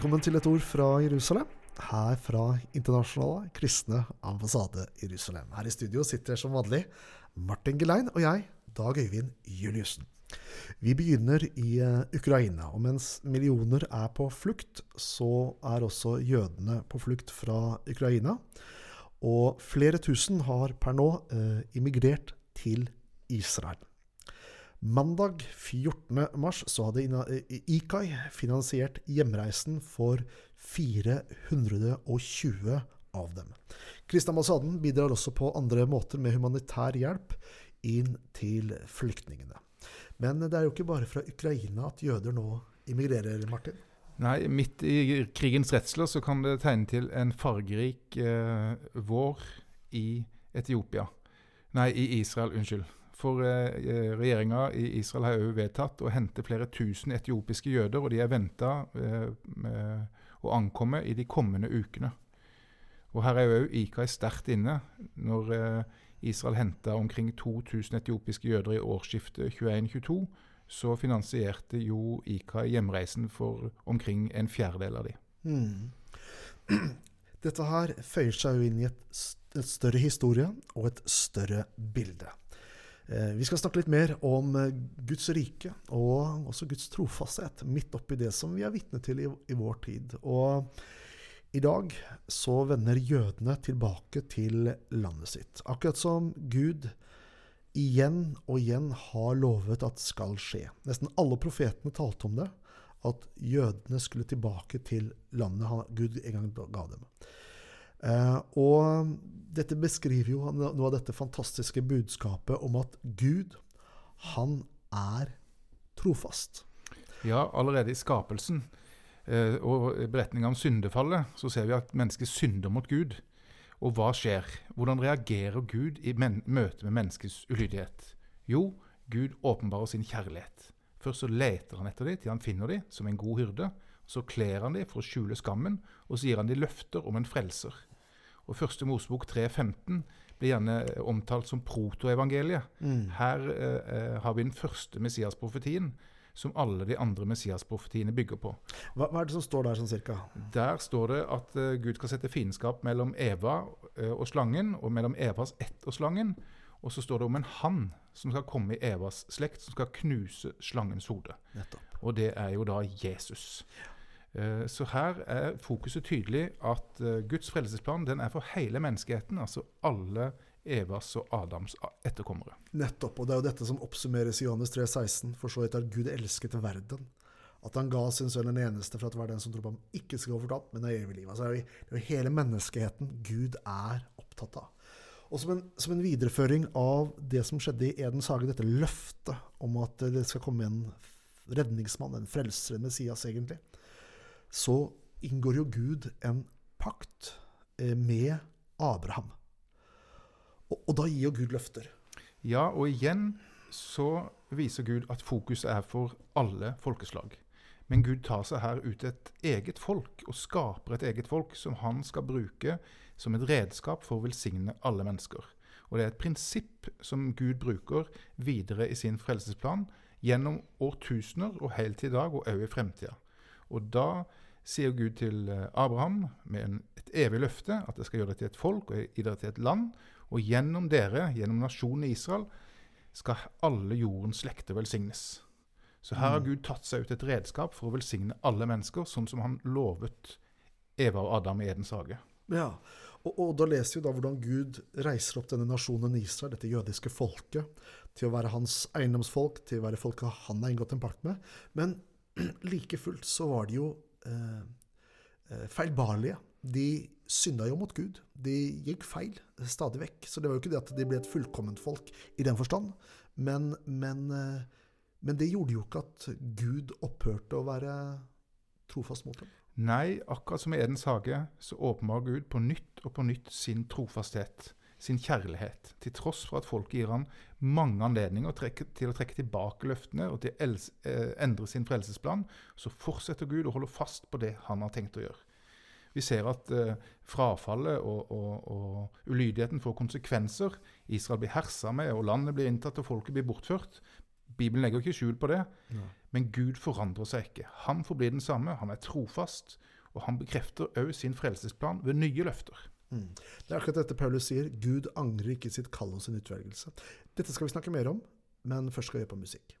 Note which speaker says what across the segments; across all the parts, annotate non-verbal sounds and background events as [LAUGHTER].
Speaker 1: Velkommen til et ord fra Jerusalem. Her fra Internasjonale kristne ambassade Jerusalem. Her i studio sitter som vanlig Martin Gelein og jeg, Dag Øyvind Juliussen. Vi begynner i eh, Ukraina, og mens millioner er på flukt, så er også jødene på flukt fra Ukraina. Og flere tusen har per nå eh, immigrert til Israel. Mandag 14. mars så hadde IKAI finansiert hjemreisen for 420 av dem. Kristne ambassaden bidrar også på andre måter med humanitær hjelp inn til flyktningene. Men det er jo ikke bare fra Ukraina at jøder nå immigrerer, Martin?
Speaker 2: Nei, midt i krigens redsler så kan det tegne til en fargerik eh, vår i Etiopia. Nei, i Israel, unnskyld. For eh, regjeringa i Israel har òg vedtatt å hente flere tusen etiopiske jøder, og de er venta eh, å ankomme i de kommende ukene. Og Her er òg IKAI sterkt inne. Når eh, Israel henta omkring 2000 etiopiske jøder i årsskiftet 21-22, så finansierte jo IKAI hjemreisen for omkring en fjerdedel av de.
Speaker 1: Mm. [CLEARS THROAT] Dette her føyer seg jo inn i et, et større historie og et større bilde. Eh, vi skal snakke litt mer om eh, Guds rike og også Guds trofasthet midt oppi det som vi er vitne til i, i, vår tid. Og i dag så vender jødene tilbake til landet sitt. Akkurat som Gud igjen og igjen har lovet at skal skje. Nesten alle profetene talte om det. At jødene skulle tilbake til landet Gud en gang ga dem. Eh, og dette beskriver jo noe av dette fantastiske budskapet om at Gud, han er trofast.
Speaker 2: Ja, allerede i skapelsen eh, og beretninga om syndefallet, så ser vi at mennesket synder mot Gud. Og hva skjer? Hvordan reagerer Gud i møte med menneskets ulydighet? Jo, Gud åpenbarer sin kjærlighet. Først så leter han etter dem til han finner dem som en god hyrde. Så kler han dem for å skjule skammen, og så gir han dem løfter om en frelser. Og Første Mosebok 3.15 blir gjerne omtalt som protoevangeliet. Mm. Her eh, eh, har vi den første Messias-profetien som alle de andre Messias-profetiene bygger på.
Speaker 1: Hva, hva, er det som står der sånn cirka?
Speaker 2: Der står det at uh, Gud skal sette fiendskap mellom Eva uh, og slangen, og mellom Evas ett og slangen. Og så står det om en hann som skal komme i Evas slekt, som skal knuse slangens hode. Nettopp. Og det er jo da Jesus. Ja. Eh, så her er fokuset tydelig at eh, Guds frelsesplan den er for hele menneskeheten. Altså alle Evas og Adams etterkommere.
Speaker 1: Nettopp. Og det er jo dette som oppsummeres i Johannes 3, 16. For så vidt at Gud elsket verden. At han ga sin sønn den eneste for at hver den som tror på ham, ikke skal gå fortapt, men har evig liv. Altså, det er jo hele menneskeheten Gud er opptatt av. Og som en, som en, videreføring av det som skjedde i Edens hage, dette løftet om at det skal komme en redningsmann, en frelser, en Messias, egentlig, så inngår jo Gud en pakt eh, med Abraham. Og, og da gir jo Gud løfter.
Speaker 2: Ja, og igjen så viser Gud at fokuset er for alle folkeslag. Men Gud tar seg her ut et eget folk, og skaper et eget folk som han skal bruke som et redskap for å velsigne alle mennesker. Og det er et prinsipp som Gud bruker videre i sin frelsesplan gjennom årtusener og helt til i dag, og òg i fremtida. Og da sier Gud til eh, Abraham med en, et evig løfte at jeg skal gjøre det til et folk og gi dere til et land. Og gjennom dere, gjennom nasjonen Israel, skal alle jordens slekter velsignes. Så her har mm. Gud tatt seg ut et redskap for å velsigne alle mennesker, sånn som han lovet Eva og Adam i Edens hage.
Speaker 1: Ja, og, og, da leser vi da hvordan Gud reiser opp denne nasjonen Israel, dette jødiske folket, til å være hans eiendomsfolk, til å være folket han har inngått en pakt med. Men [CLEARS THROAT] like fullt så var de jo eh, eh, feilbarlige. De synda jo mot Gud. De gikk feil stadig vekk. Så det var jo ikke det at de ble et fullkomment folk i den forstand. Men, men, eh, men det gjorde jo ikke at Gud opphørte å være trofast mot dem.
Speaker 2: Nei, akkurat som i Edens hage så åpenbar Gud på nytt og på nytt sin trofasthet sin kjærlighet, til tross for at folk gir han mange anledninger til å trekke tilbake løftene og til å eh, endre sin frelsesplan, så fortsetter Gud å holde fast på det han har tenkt å gjøre. Vi ser at eh, frafallet og, og, og, ulydigheten får konsekvenser. Israel blir hersa med, og landet blir inntatt, og folket blir bortført. Bibelen legger ikke skjul på det.
Speaker 1: Ja.
Speaker 2: Men Gud forandrer seg ikke. Han forblir den samme. Han er trofast. Og han bekrefter òg sin frelsesplan ved nye løfter.
Speaker 1: Mm. Det er akkurat dette Paulus sier. Gud angrer ikke sitt kall og sin utvelgelse. Dette skal vi snakke mer om, men først skal vi høre på musikk.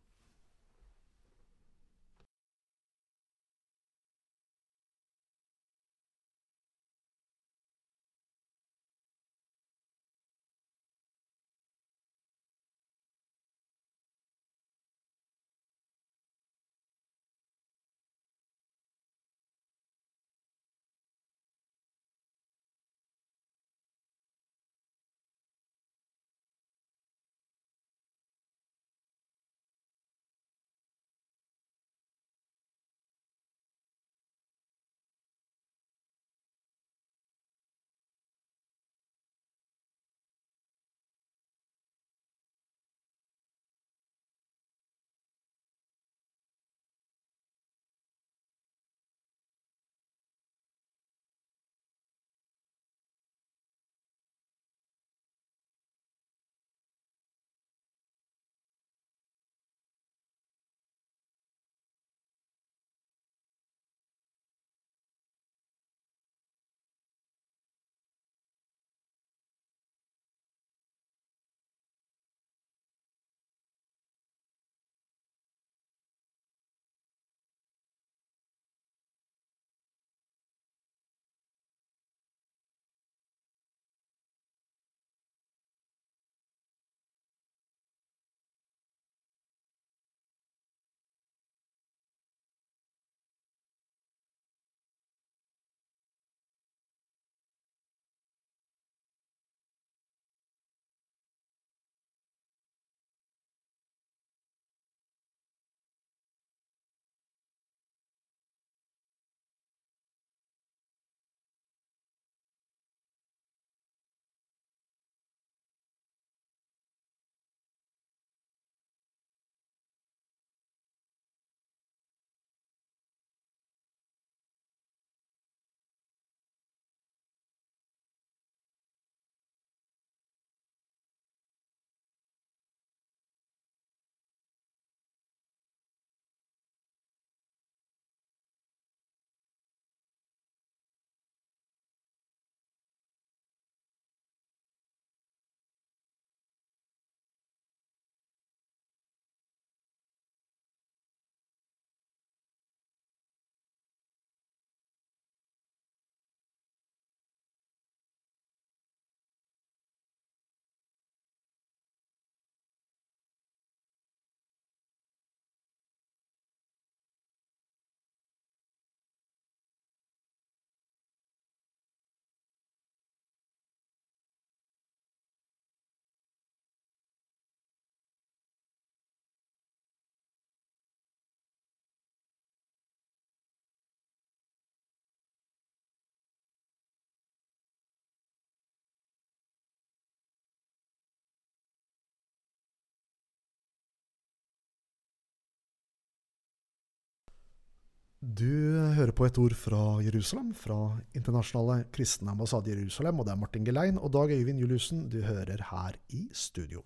Speaker 1: Du hører på et ord fra Jerusalem, fra Internasjonale kristne ambassade Jerusalem, og det er Martin Gelein og Dag Øyvind Juliussen du hører her i studio.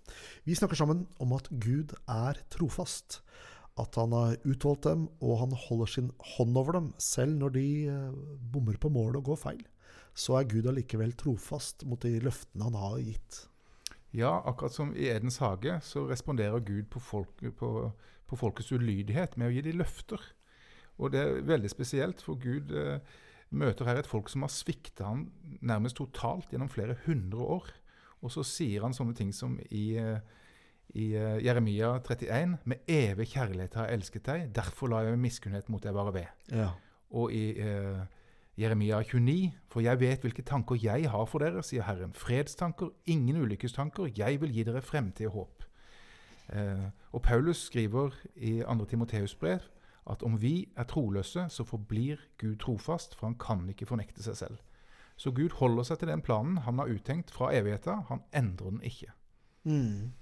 Speaker 1: Vi snakker sammen om at Gud er trofast, at han har utvalgt dem, og han holder sin hånd over dem, selv når de eh, bommer på målet og går feil. Så er Gud allikevel trofast mot de løftene han har gitt.
Speaker 2: Ja, akkurat som i Edens hage så responderer Gud på, folk, på, på folkets ulydighet med å gi dem løfter. Og det er veldig spesielt, for Gud eh, møter her et folk som har svikta han nærmest totalt gjennom flere hundre år. Og så sier han sånne ting som i, eh, i eh, Jeremia 31.: Med evig kjærlighet har jeg elsket deg, derfor la jeg miskunnhet mot deg bare ved.
Speaker 1: Ja.
Speaker 2: Og i eh, Jeremia 29.: For jeg vet hvilke tanker jeg har for dere, sier Herren. Fredstanker, ingen ulykkestanker. Jeg vil gi dere fremtid og håp. Eh, og Paulus skriver i 2. Timoteus brev at om vi er troløse, så forblir Gud trofast, for han kan ikke fornekte seg selv. Så Gud holder seg til den planen han har uttenkt fra evigheta. Han endrer den ikke.
Speaker 1: Mm.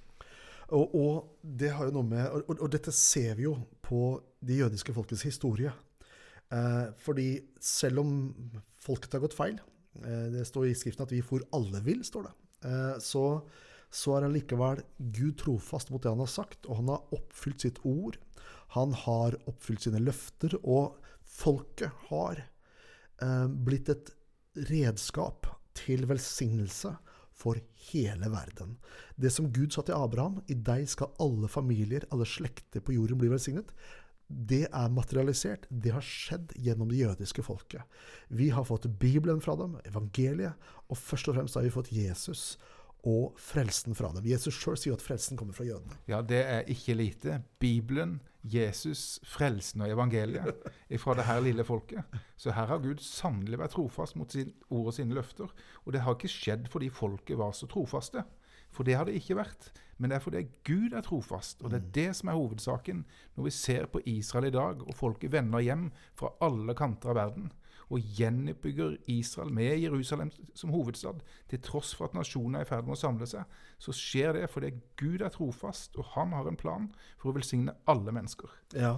Speaker 1: Og, og, det med, og, og, dette ser vi jo på de jødiske folkets historie. Eh, fordi selv om folket har gått feil eh, Det står i Skriften at vi for alle vil, står det. Eh, så, så er allikevel Gud trofast mot det han har sagt, og han har oppfylt sitt ord. Han har oppfylt sine løfter, og folket har eh, blitt et redskap til velsignelse for hele verden. Det som Gud sa til Abraham, i deg skal alle familier, alle slekter på jorden bli velsignet, det er materialisert. Det har skjedd gjennom det jødiske folket. Vi har fått Bibelen fra dem, evangeliet, og først og fremst har vi fått Jesus og frelsen fra dem. Jesus sjøl sier at frelsen kommer fra jødene.
Speaker 2: Ja, det er ikke lite. Bibelen, Jesus, frelsen og evangeliet fra det her lille folket. Så her har Gud sannelig vært trofast mot sin ord og sine løfter. Og det har ikke skjedd fordi folket var så trofaste. For det har det ikke vært. Men det er fordi Gud er trofast, og det er det som er hovedsaken når vi ser på Israel i dag, og folket vender hjem fra alle kanter av verden og gjenoppbygger Israel med Jerusalem som hovedstad, til tross for at nasjonen er i ferd med å samle seg, så skjer det fordi Gud er trofast, og han har en plan for å velsigne alle mennesker.
Speaker 1: Ja,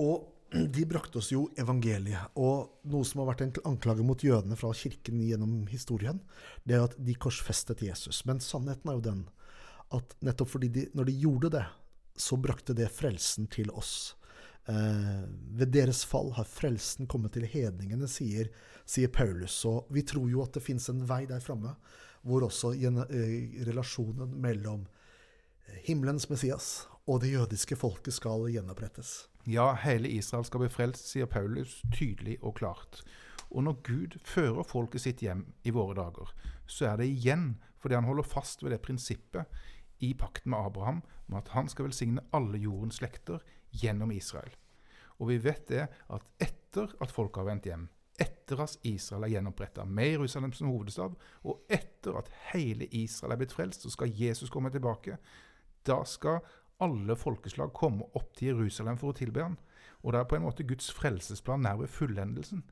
Speaker 1: og [CLEARS THROAT] de brakte oss jo evangeliet. Og noe som har vært en anklage mot jødene fra kirken gjennom historien, det er at de korsfestet Jesus. Men sannheten er jo den at nettopp fordi de, når de gjorde det, så brakte det frelsen til oss. Eh, ved deres fall har frelsen kommet til hedningene, sier, sier, Paulus. Og vi tror jo at det fins en vei der framme hvor også eh, relasjonen mellom himmelens Messias og det jødiske folket skal gjenopprettes.
Speaker 2: Ja, hele Israel skal bli frelst, sier Paulus tydelig og klart. Og når Gud fører folket sitt hjem i våre dager, så er det igjen fordi han holder fast ved det prinsippet i pakten med Abraham om at han skal velsigne alle jordens slekter gjennom Israel. Og vi vet det at etter at folk har vendt hjem, etter at Israel er gjenoppretta med Jerusalem som hovedstad, og etter at hele Israel er blitt frelst, så skal Jesus komme tilbake. Da skal alle folkeslag komme opp til Jerusalem for å tilbe han. Og det er på en måte Guds frelsesplan nær ved fullendelsen.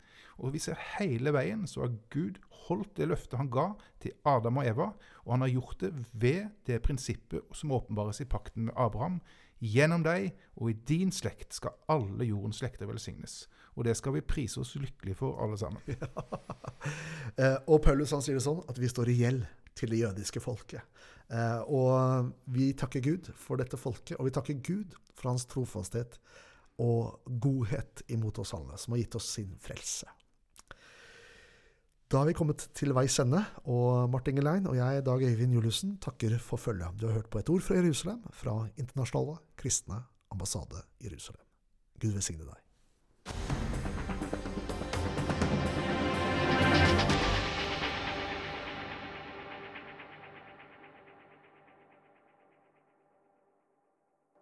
Speaker 2: Og vi ser hele veien så har Gud holdt det løftet han ga til Adam og Eva, og han har gjort det ved det prinsippet som åpenbares i pakten med Abraham. Gjennom deg og i din slekt skal alle jordens slekter velsignes. Og det skal vi prise oss lykkelige for, alle sammen. [LAUGHS]
Speaker 1: Ja. Eh, og Paulus han sier det sånn at vi står i gjeld til det jødiske folket. Eh, og vi takker Gud for dette folket, og vi takker Gud for hans trofasthet og godhet imot oss alle, som har gitt oss sin frelse. Da har vi kommet til veis ende, og Martin Gelein og jeg, Dag Øyvind Juliussen, takker for følget. Du har hørt på et ord fra Jerusalem, fra Internasjonale kristne ambassade Jerusalem. Gud velsigne deg.